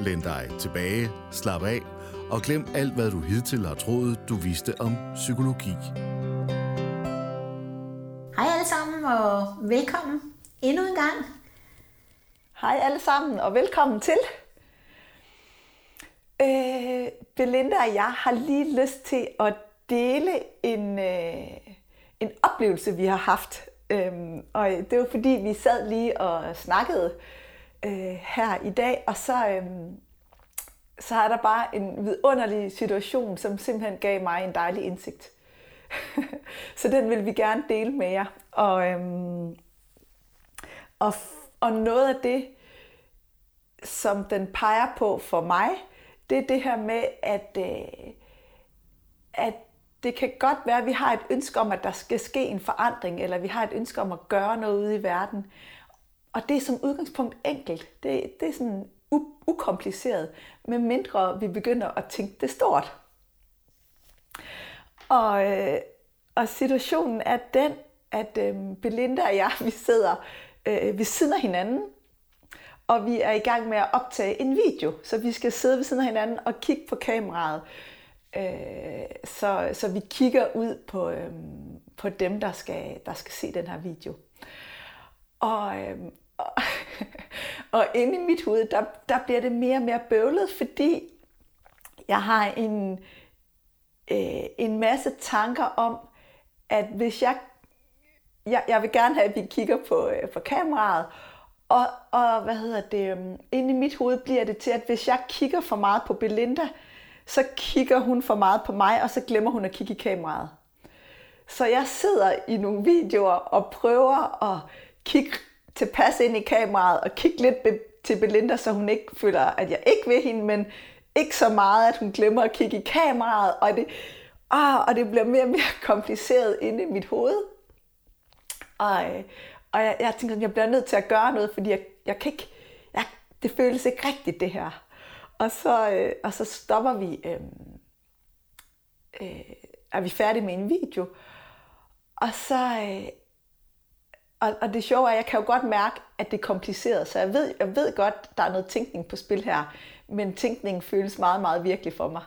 Læn dig tilbage, slap af og glem alt, hvad du hidtil har troet, du vidste om psykologi. Hej alle sammen og velkommen endnu en gang. Hej alle sammen og velkommen til. Øh, Belinda og jeg har lige lyst til at dele en, øh, en oplevelse, vi har haft. Øhm, og det var fordi, vi sad lige og snakkede øh, Øh, her i dag, og så, øh, så er der bare en vidunderlig situation, som simpelthen gav mig en dejlig indsigt. så den vil vi gerne dele med jer. Og, øhm, og, og noget af det, som den peger på for mig, det er det her med, at, øh, at det kan godt være, at vi har et ønske om, at der skal ske en forandring, eller vi har et ønske om at gøre noget ude i verden. Og det er som udgangspunkt enkelt. Det, det er sådan u- ukompliceret, med mindre vi begynder at tænke det stort. Og, øh, og situationen er den, at øh, Belinda og jeg, vi sidder øh, ved siden af hinanden, og vi er i gang med at optage en video, så vi skal sidde ved siden af hinanden og kigge på kameraet, øh, så, så vi kigger ud på, øh, på dem, der skal, der skal se den her video. Og, øh, og, og inde i mit hoved, der, der bliver det mere og mere bøvlet, fordi jeg har en, øh, en masse tanker om, at hvis jeg, jeg, jeg vil gerne have, at vi kigger på, øh, på kameraet, og, og hvad hedder det, um, inde i mit hoved bliver det til, at hvis jeg kigger for meget på Belinda, så kigger hun for meget på mig, og så glemmer hun at kigge i kameraet. Så jeg sidder i nogle videoer og prøver at kigge tilpas ind i kameraet og kigge lidt til Belinda, så hun ikke føler, at jeg ikke vil hende, men ikke så meget, at hun glemmer at kigge i kameraet, og det, ah, og det bliver mere og mere kompliceret inde i mit hoved. Og, øh, og jeg, jeg tænker, at jeg bliver nødt til at gøre noget, fordi jeg, jeg kan ikke, jeg, det føles ikke rigtigt det her. Og så, øh, og så stopper vi, øh, øh, er vi færdige med en video, og så, øh, og, og det sjove er, at jeg kan jo godt mærke, at det er kompliceret, så jeg ved, jeg ved godt, der er noget tænkning på spil her, men tænkningen føles meget, meget virkelig for mig.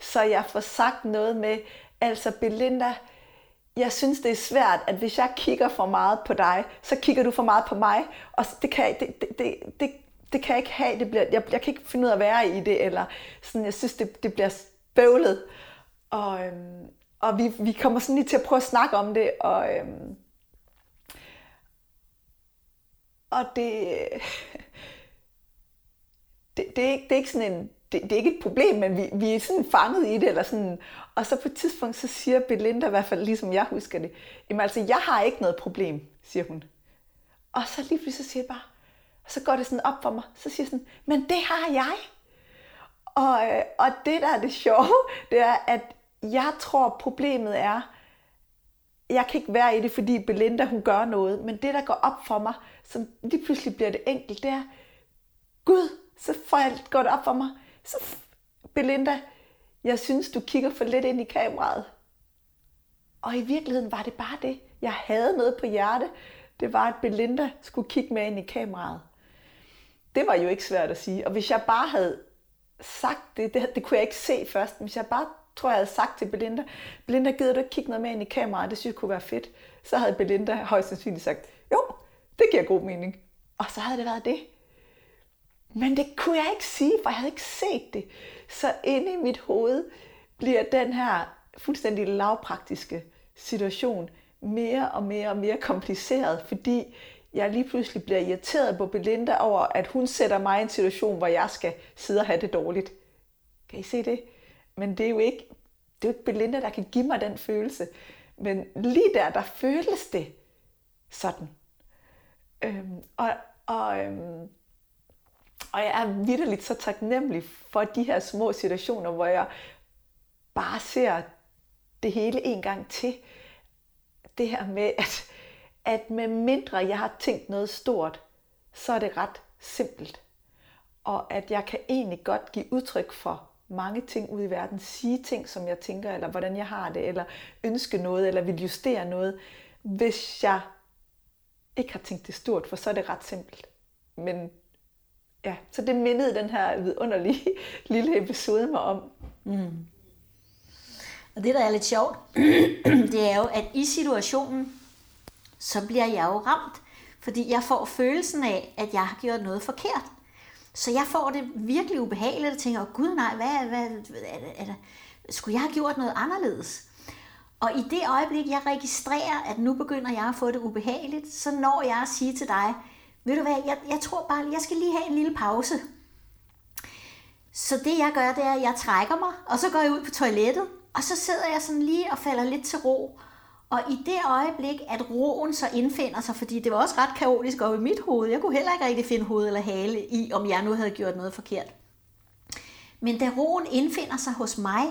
Så jeg får sagt noget med, altså Belinda, jeg synes, det er svært, at hvis jeg kigger for meget på dig, så kigger du for meget på mig, og det kan, det, det, det, det, det kan jeg ikke have, det bliver, jeg, jeg kan ikke finde ud af at være i det, eller sådan, jeg synes, det, det bliver bøvlet. Og, øhm, og vi, vi kommer sådan lige til at prøve at snakke om det, og, øhm, og det, det, det, er ikke, det er ikke sådan en, det, det er ikke et problem, men vi, vi er sådan fanget i det, eller sådan, og så på et tidspunkt, så siger Belinda i hvert fald, ligesom jeg husker det, jamen altså, jeg har ikke noget problem, siger hun. Og så lige pludselig så siger jeg bare, og så går det sådan op for mig, så siger jeg sådan, men det har jeg. Og, øh, og det, der er det sjove, det er, at jeg tror, problemet er, jeg kan ikke være i det, fordi Belinda hun gør noget, men det, der går op for mig, som lige pludselig bliver det enkelt, det er, Gud, så får jeg, går det op for mig, så Belinda, jeg synes, du kigger for lidt ind i kameraet. Og i virkeligheden var det bare det. Jeg havde noget på hjerte. Det var, at Belinda skulle kigge med ind i kameraet. Det var jo ikke svært at sige. Og hvis jeg bare havde sagt det, det, det kunne jeg ikke se først, hvis jeg bare tror, jeg havde sagt til Belinda, Belinda, gider du ikke kigge noget med ind i kameraet? Det synes jeg kunne være fedt. Så havde Belinda højst sandsynligt sagt, jo, det giver god mening. Og så havde det været det. Men det kunne jeg ikke sige, for jeg havde ikke set det. Så inde i mit hoved bliver den her fuldstændig lavpraktiske situation mere og mere og mere kompliceret, fordi jeg lige pludselig bliver irriteret på Belinda over, at hun sætter mig i en situation, hvor jeg skal sidde og have det dårligt. Kan I se det? Men det er jo ikke, det er jo ikke Belinda, der kan give mig den følelse. Men lige der, der føles det sådan. Øhm, og, og, øhm, og jeg er vidderligt så taknemmelig for de her små situationer, hvor jeg bare ser det hele en gang til. Det her med, at, at med mindre jeg har tænkt noget stort, så er det ret simpelt. Og at jeg kan egentlig godt give udtryk for mange ting ud i verden, sige ting, som jeg tænker, eller hvordan jeg har det, eller ønske noget, eller vil justere noget, hvis jeg ikke har tænkt det stort, for så er det ret simpelt. Men ja, så det mindede den her vidunderlige lille episode mig om. Mm. Og det, der er lidt sjovt, det er jo, at i situationen, så bliver jeg jo ramt, fordi jeg får følelsen af, at jeg har gjort noget forkert. Så jeg får det virkelig ubehageligt og tænker, gud nej, hvad, hvad, er det, er det, skulle jeg have gjort noget anderledes? Og i det øjeblik, jeg registrerer, at nu begynder jeg at få det ubehageligt, så når jeg at sige til dig, ved du hvad, jeg, jeg tror bare, jeg skal lige have en lille pause. Så det jeg gør, det er, at jeg trækker mig, og så går jeg ud på toilettet, og så sidder jeg sådan lige og falder lidt til ro. Og i det øjeblik, at roen så indfinder sig, fordi det var også ret kaotisk op i mit hoved, jeg kunne heller ikke rigtig finde hoved eller hale i, om jeg nu havde gjort noget forkert. Men da roen indfinder sig hos mig,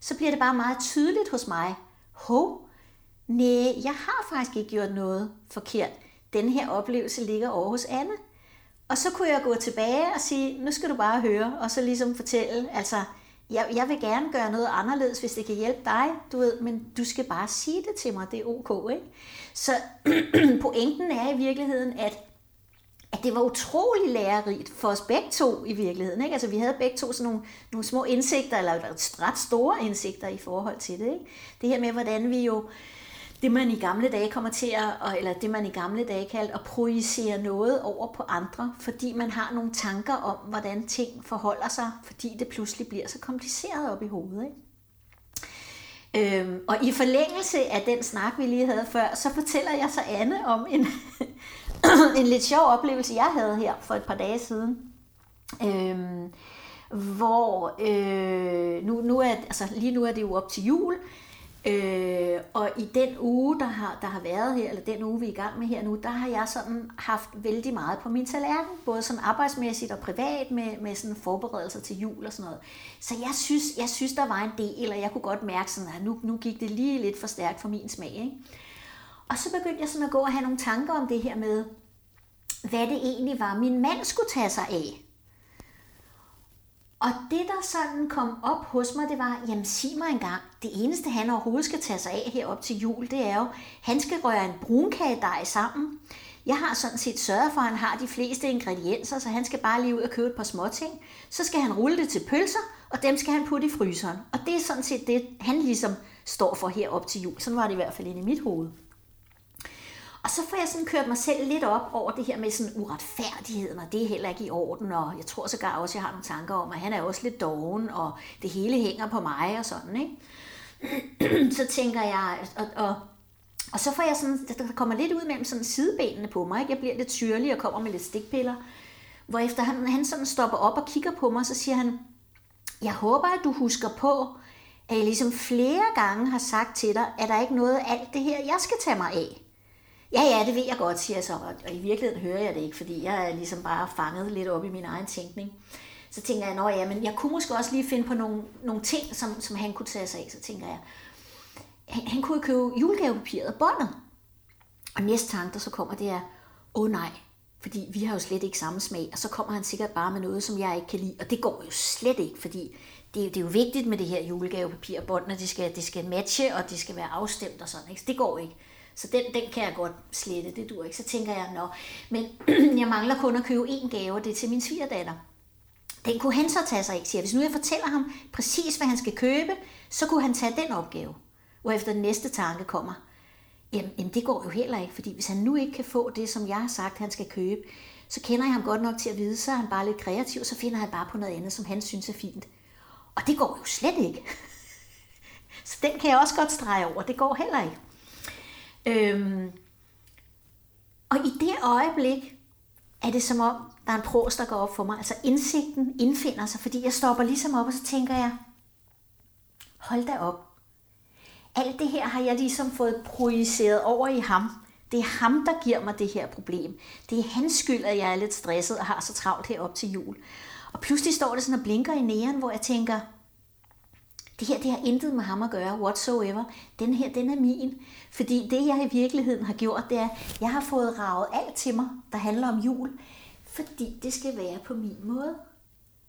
så bliver det bare meget tydeligt hos mig. Hov, nej, jeg har faktisk ikke gjort noget forkert. Den her oplevelse ligger over hos Anne. Og så kunne jeg gå tilbage og sige, nu skal du bare høre, og så ligesom fortælle, altså, jeg, jeg vil gerne gøre noget anderledes, hvis det kan hjælpe dig, du ved, men du skal bare sige det til mig, det er ok, ikke? Så pointen er i virkeligheden, at at det var utrolig lærerigt for os begge to i virkeligheden. Ikke? Altså, vi havde begge to sådan nogle, nogle små indsigter, eller ret store indsigter i forhold til det. Ikke? Det her med, hvordan vi jo, det man i gamle dage kommer til at, eller det man i gamle dage kaldte, at projicere noget over på andre, fordi man har nogle tanker om, hvordan ting forholder sig, fordi det pludselig bliver så kompliceret op i hovedet. Ikke? Øhm, og i forlængelse af den snak, vi lige havde før, så fortæller jeg så Anne om en, en lidt sjov oplevelse, jeg havde her for et par dage siden. Øhm, hvor øh, nu, nu er, altså, lige nu er det jo op til jul, Øh, og i den uge, der har, der har været her, eller den uge, vi er i gang med her nu, der har jeg sådan haft vældig meget på min tallerken, både sådan arbejdsmæssigt og privat, med, med sådan forberedelser til jul og sådan noget. Så jeg synes, jeg synes der var en del, eller jeg kunne godt mærke sådan, at nu, nu gik det lige lidt for stærkt for min smag. Ikke? Og så begyndte jeg sådan at gå og have nogle tanker om det her med, hvad det egentlig var, min mand skulle tage sig af. Og det, der sådan kom op hos mig, det var, jamen sig mig engang, det eneste han overhovedet skal tage sig af her op til jul, det er jo, han skal røre en brunkagedej sammen. Jeg har sådan set sørget for, at han har de fleste ingredienser, så han skal bare lige ud og købe et par småting. Så skal han rulle det til pølser, og dem skal han putte i fryseren. Og det er sådan set det, han ligesom står for her op til jul. Sådan var det i hvert fald inde i mit hoved. Og så får jeg sådan kørt mig selv lidt op over det her med sådan uretfærdigheden, og det er heller ikke i orden, og jeg tror sågar også, at jeg har nogle tanker om, at han er også lidt doven, og det hele hænger på mig og sådan, ikke? så tænker jeg, og, og, og så får jeg sådan, der kommer lidt ud mellem sådan sidebenene på mig, ikke? Jeg bliver lidt syrlig og kommer med lidt stikpiller, hvor efter han, han sådan stopper op og kigger på mig, så siger han, jeg håber, at du husker på, at jeg ligesom flere gange har sagt til dig, at der ikke noget af alt det her, jeg skal tage mig af. Ja, ja, det ved jeg godt, siger jeg så, og i virkeligheden hører jeg det ikke, fordi jeg er ligesom bare fanget lidt op i min egen tænkning. Så tænker jeg, at ja, men jeg kunne måske også lige finde på nogle, nogle ting, som, som han kunne tage sig af. Så tænker jeg, han, han kunne købe julegavepapiret og båndet. Og næste tanke, der så kommer, det er, åh oh, nej, fordi vi har jo slet ikke samme smag, og så kommer han sikkert bare med noget, som jeg ikke kan lide, og det går jo slet ikke, fordi det, det er jo vigtigt med det her julegavepapir og bånd, at det skal, det skal matche, og det skal være afstemt og sådan, ikke? Så det går ikke. Så den, den kan jeg godt slette, det dur ikke. Så tænker jeg, nå, men jeg mangler kun at købe en gave, det er til min svigerdatter. Den kunne han så tage sig af, siger Hvis nu jeg fortæller ham præcis, hvad han skal købe, så kunne han tage den opgave. Og efter den næste tanke kommer, jamen, jamen det går jo heller ikke, fordi hvis han nu ikke kan få det, som jeg har sagt, han skal købe, så kender jeg ham godt nok til at vide, så er han bare lidt kreativ, så finder han bare på noget andet, som han synes er fint. Og det går jo slet ikke. så den kan jeg også godt strege over, det går heller ikke. Øhm, og i det øjeblik er det som om, der er en pros, der går op for mig. Altså indsigten indfinder sig, fordi jeg stopper ligesom op, og så tænker jeg, hold da op. Alt det her har jeg ligesom fået projiceret over i ham. Det er ham, der giver mig det her problem. Det er hans skyld, at jeg er lidt stresset og har så travlt herop til jul. Og pludselig står det sådan og blinker i næren, hvor jeg tænker, det her det har intet med ham at gøre, whatsoever. Den her, den er min. Fordi det, jeg i virkeligheden har gjort, det er, jeg har fået ravet alt til mig, der handler om jul, fordi det skal være på min måde.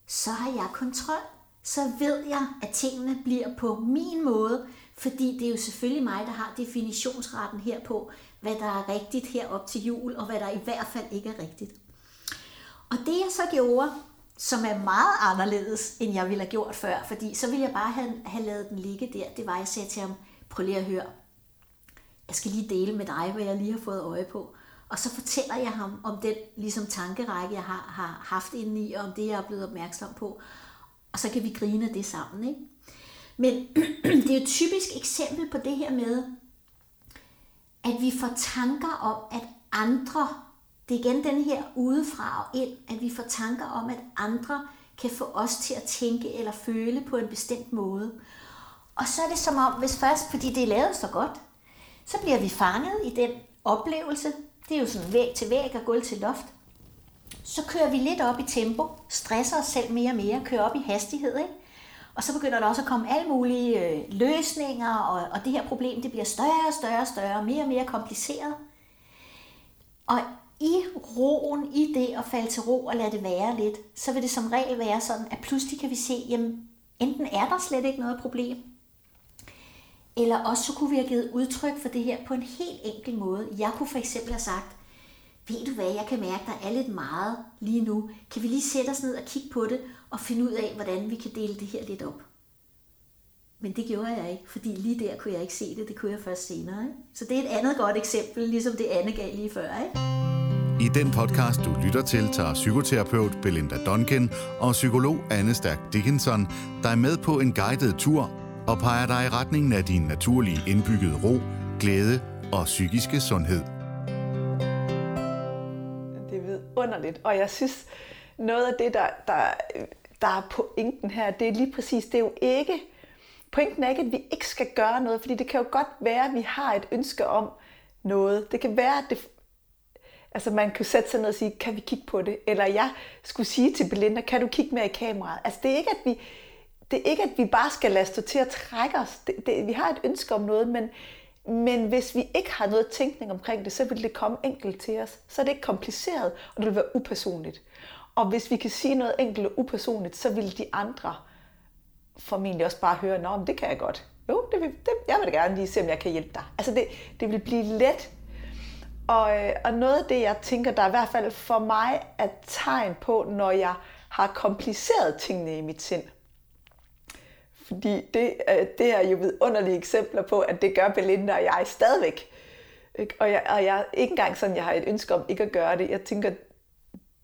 Så har jeg kontrol. Så ved jeg, at tingene bliver på min måde, fordi det er jo selvfølgelig mig, der har definitionsretten her på, hvad der er rigtigt her op til jul, og hvad der i hvert fald ikke er rigtigt. Og det jeg så gjorde, som er meget anderledes, end jeg ville have gjort før, fordi så ville jeg bare have, have lavet den ligge der, det var, jeg sagde til ham, prøv lige at høre, jeg skal lige dele med dig, hvad jeg lige har fået øje på. Og så fortæller jeg ham om den ligesom, tankerække, jeg har, har haft inde i, og om det, jeg er blevet opmærksom på. Og så kan vi grine det sammen. Ikke? Men det er jo et typisk eksempel på det her med, at vi får tanker om, at andre, det er igen den her udefra og ind, at vi får tanker om, at andre kan få os til at tænke eller føle på en bestemt måde. Og så er det som om, hvis først, fordi det er lavet så godt, så bliver vi fanget i den oplevelse. Det er jo sådan væg til væg og gulv til loft. Så kører vi lidt op i tempo, stresser os selv mere og mere, kører op i hastighed, ikke? Og så begynder der også at komme alle mulige øh, løsninger, og, og det her problem det bliver større og større og større, mere og mere kompliceret. Og i roen, i det at falde til ro og lade det være lidt, så vil det som regel være sådan, at pludselig kan vi se, jamen enten er der slet ikke noget problem, eller også så kunne vi have givet udtryk for det her på en helt enkel måde. Jeg kunne for eksempel have sagt, ved du hvad, jeg kan mærke, der er lidt meget lige nu. Kan vi lige sætte os ned og kigge på det, og finde ud af, hvordan vi kan dele det her lidt op? Men det gjorde jeg ikke, fordi lige der kunne jeg ikke se det, det kunne jeg først senere. Ikke? Så det er et andet godt eksempel, ligesom det Anne gav lige før. Ikke? I den podcast, du lytter til, tager psykoterapeut Belinda Duncan og psykolog Anne Stærk Dickinson dig med på en guided tur og peger dig i retningen af din naturlige indbyggede ro, glæde og psykiske sundhed. Det er vidunderligt, og jeg synes, noget af det, der, der, der er pointen her, det er lige præcis, det er jo ikke, pointen er ikke, at vi ikke skal gøre noget, fordi det kan jo godt være, at vi har et ønske om noget. Det kan være, at det, altså man kan sætte sig ned og sige, kan vi kigge på det? Eller jeg skulle sige til Belinda, kan du kigge med i kameraet? Altså det er ikke, at vi, det er ikke, at vi bare skal lade stå til at trække os. Det, det, vi har et ønske om noget, men, men hvis vi ikke har noget tænkning omkring det, så vil det komme enkelt til os. Så er det ikke kompliceret, og det vil være upersonligt. Og hvis vi kan sige noget enkelt og upersonligt, så vil de andre formentlig også bare høre, nå, men det kan jeg godt. Jo, det vil, det, jeg vil da gerne lige se, om jeg kan hjælpe dig. Altså det, det vil blive let. Og, øh, og noget af det, jeg tænker, der i hvert fald for mig er tegn på, når jeg har kompliceret tingene i mit sind. Fordi det, øh, det er jo vidunderlige eksempler på, at det gør Belinda og jeg stadigvæk. Og jeg, og jeg ikke engang sådan, jeg har et ønske om ikke at gøre det. Jeg tænker,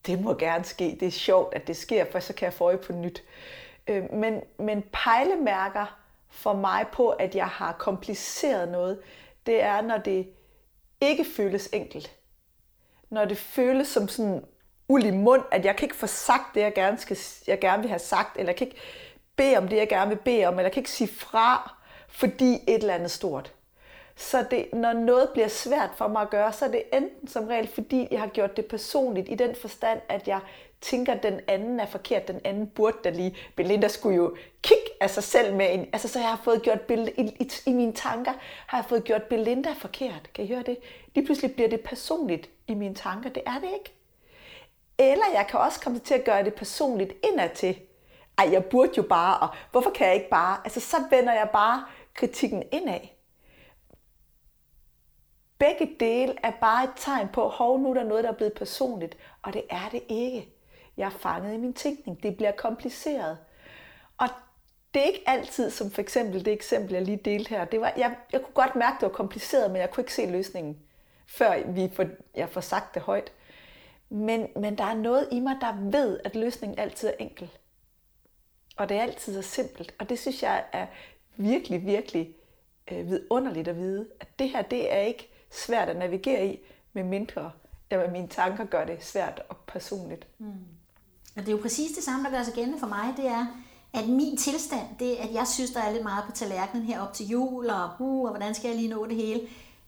det må gerne ske. Det er sjovt, at det sker, for så kan jeg få øje på nyt. Øh, men, men pejlemærker for mig på, at jeg har kompliceret noget, det er, når det ikke føles enkelt. Når det føles som sådan uld i mund, at jeg kan ikke få sagt det, jeg gerne, skal, jeg gerne vil have sagt, eller jeg kan ikke bede om det, jeg gerne vil bede om, eller jeg kan ikke sige fra, fordi et eller andet stort. Så det, når noget bliver svært for mig at gøre, så er det enten som regel, fordi jeg har gjort det personligt i den forstand, at jeg tænker, at den anden er forkert, den anden burde da lige. Belinda skulle jo kigge af sig selv med en, altså så jeg har fået gjort Belinda, i, i, i mine tanker, har jeg fået gjort Belinda forkert. Kan I høre det? Lige pludselig bliver det personligt i mine tanker. Det er det ikke. Eller jeg kan også komme til at gøre det personligt indad til ej, jeg burde jo bare, og hvorfor kan jeg ikke bare? Altså, så vender jeg bare kritikken indad. Begge dele er bare et tegn på, hov, nu er der noget, der er blevet personligt, og det er det ikke. Jeg er fanget i min tænkning. Det bliver kompliceret. Og det er ikke altid, som for eksempel det eksempel, jeg lige delte her. Det var, jeg, jeg kunne godt mærke, det var kompliceret, men jeg kunne ikke se løsningen, før vi får, jeg får sagt det højt. Men, men der er noget i mig, der ved, at løsningen altid er enkel. Og det er altid så simpelt. Og det synes jeg er virkelig, virkelig øh, vidunderligt at vide, at det her, det er ikke svært at navigere i, med mindre at mine tanker gør det svært og personligt. Mm. Og det er jo præcis det samme, der gør sig gældende for mig. Det er, at min tilstand, det at jeg synes, der er lidt meget på tallerkenen her op til jul, og, uh, og hvordan skal jeg lige nå det hele,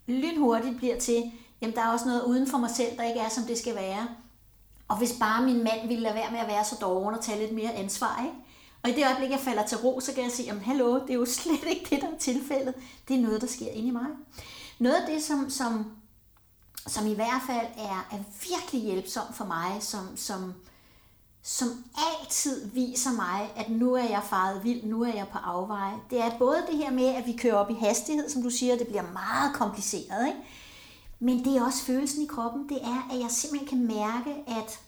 lynhurtigt bliver til, jamen der er også noget uden for mig selv, der ikke er, som det skal være. Og hvis bare min mand ville lade være med at være så doven og tage lidt mere ansvar, ikke? Og i det øjeblik, jeg falder til ro, så kan jeg sige, jamen hallo, det er jo slet ikke det, der er tilfældet. Det er noget, der sker inde i mig. Noget af det, som, som, som i hvert fald er, er virkelig hjælpsom for mig, som, som, som altid viser mig, at nu er jeg faret vild, nu er jeg på afveje. Det er både det her med, at vi kører op i hastighed, som du siger, det bliver meget kompliceret, ikke? Men det er også følelsen i kroppen, det er, at jeg simpelthen kan mærke, at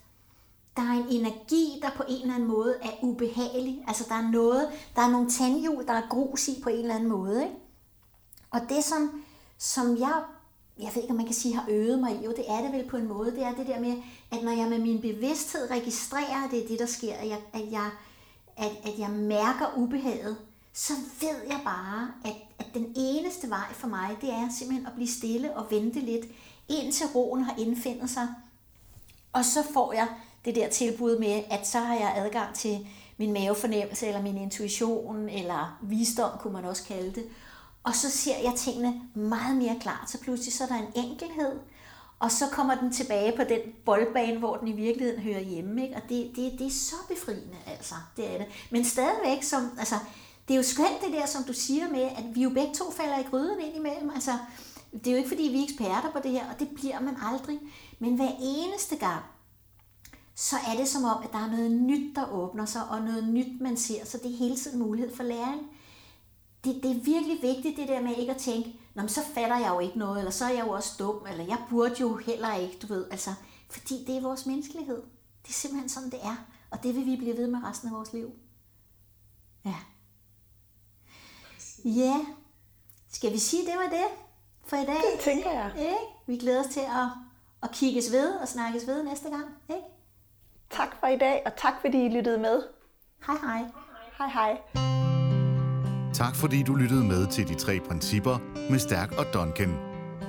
der er en energi, der på en eller anden måde er ubehagelig. Altså der er noget, der er nogle tandhjul, der er grus i på en eller anden måde. Ikke? Og det, som, som jeg, jeg ved ikke, om man kan sige, har øvet mig i, jo det er det vel på en måde, det er det der med, at når jeg med min bevidsthed registrerer, at det er det, der sker, at jeg, at jeg, at, at jeg mærker ubehaget, så ved jeg bare, at, at den eneste vej for mig, det er simpelthen at blive stille og vente lidt, indtil roen har indfindet sig. Og så får jeg det der tilbud med, at så har jeg adgang til min mavefornemmelse, eller min intuition, eller visdom, kunne man også kalde det. Og så ser jeg tingene meget mere klart. Så pludselig så er der en enkelhed, og så kommer den tilbage på den boldbane, hvor den i virkeligheden hører hjemme. Ikke? Og det, det, det er så befriende, altså. Det er det. Men stadigvæk, som, altså, det er jo skønt det der, som du siger med, at vi jo begge to falder i gryden ind imellem. Altså, det er jo ikke, fordi vi er eksperter på det her, og det bliver man aldrig. Men hver eneste gang, så er det som om, at der er noget nyt, der åbner sig, og noget nyt, man ser. Så det er hele tiden mulighed for læring. Det, det er virkelig vigtigt, det der med ikke at tænke, Nå, så fatter jeg jo ikke noget, eller så er jeg jo også dum, eller jeg burde jo heller ikke, du ved. Altså, fordi det er vores menneskelighed. Det er simpelthen sådan, det er. Og det vil vi blive ved med resten af vores liv. Ja. Ja. Skal vi sige, det var det for i dag? Det tænker jeg. Ikke? Vi glæder os til at, at kigges ved og snakkes ved næste gang. Ikke? Tak for i dag, og tak fordi I lyttede med. Hej hej. Hej hej. Tak fordi du lyttede med til de tre principper med Stærk og Duncan.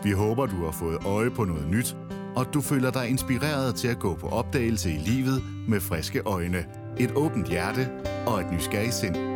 Vi håber, du har fået øje på noget nyt, og du føler dig inspireret til at gå på opdagelse i livet med friske øjne, et åbent hjerte og et nysgerrigt sind.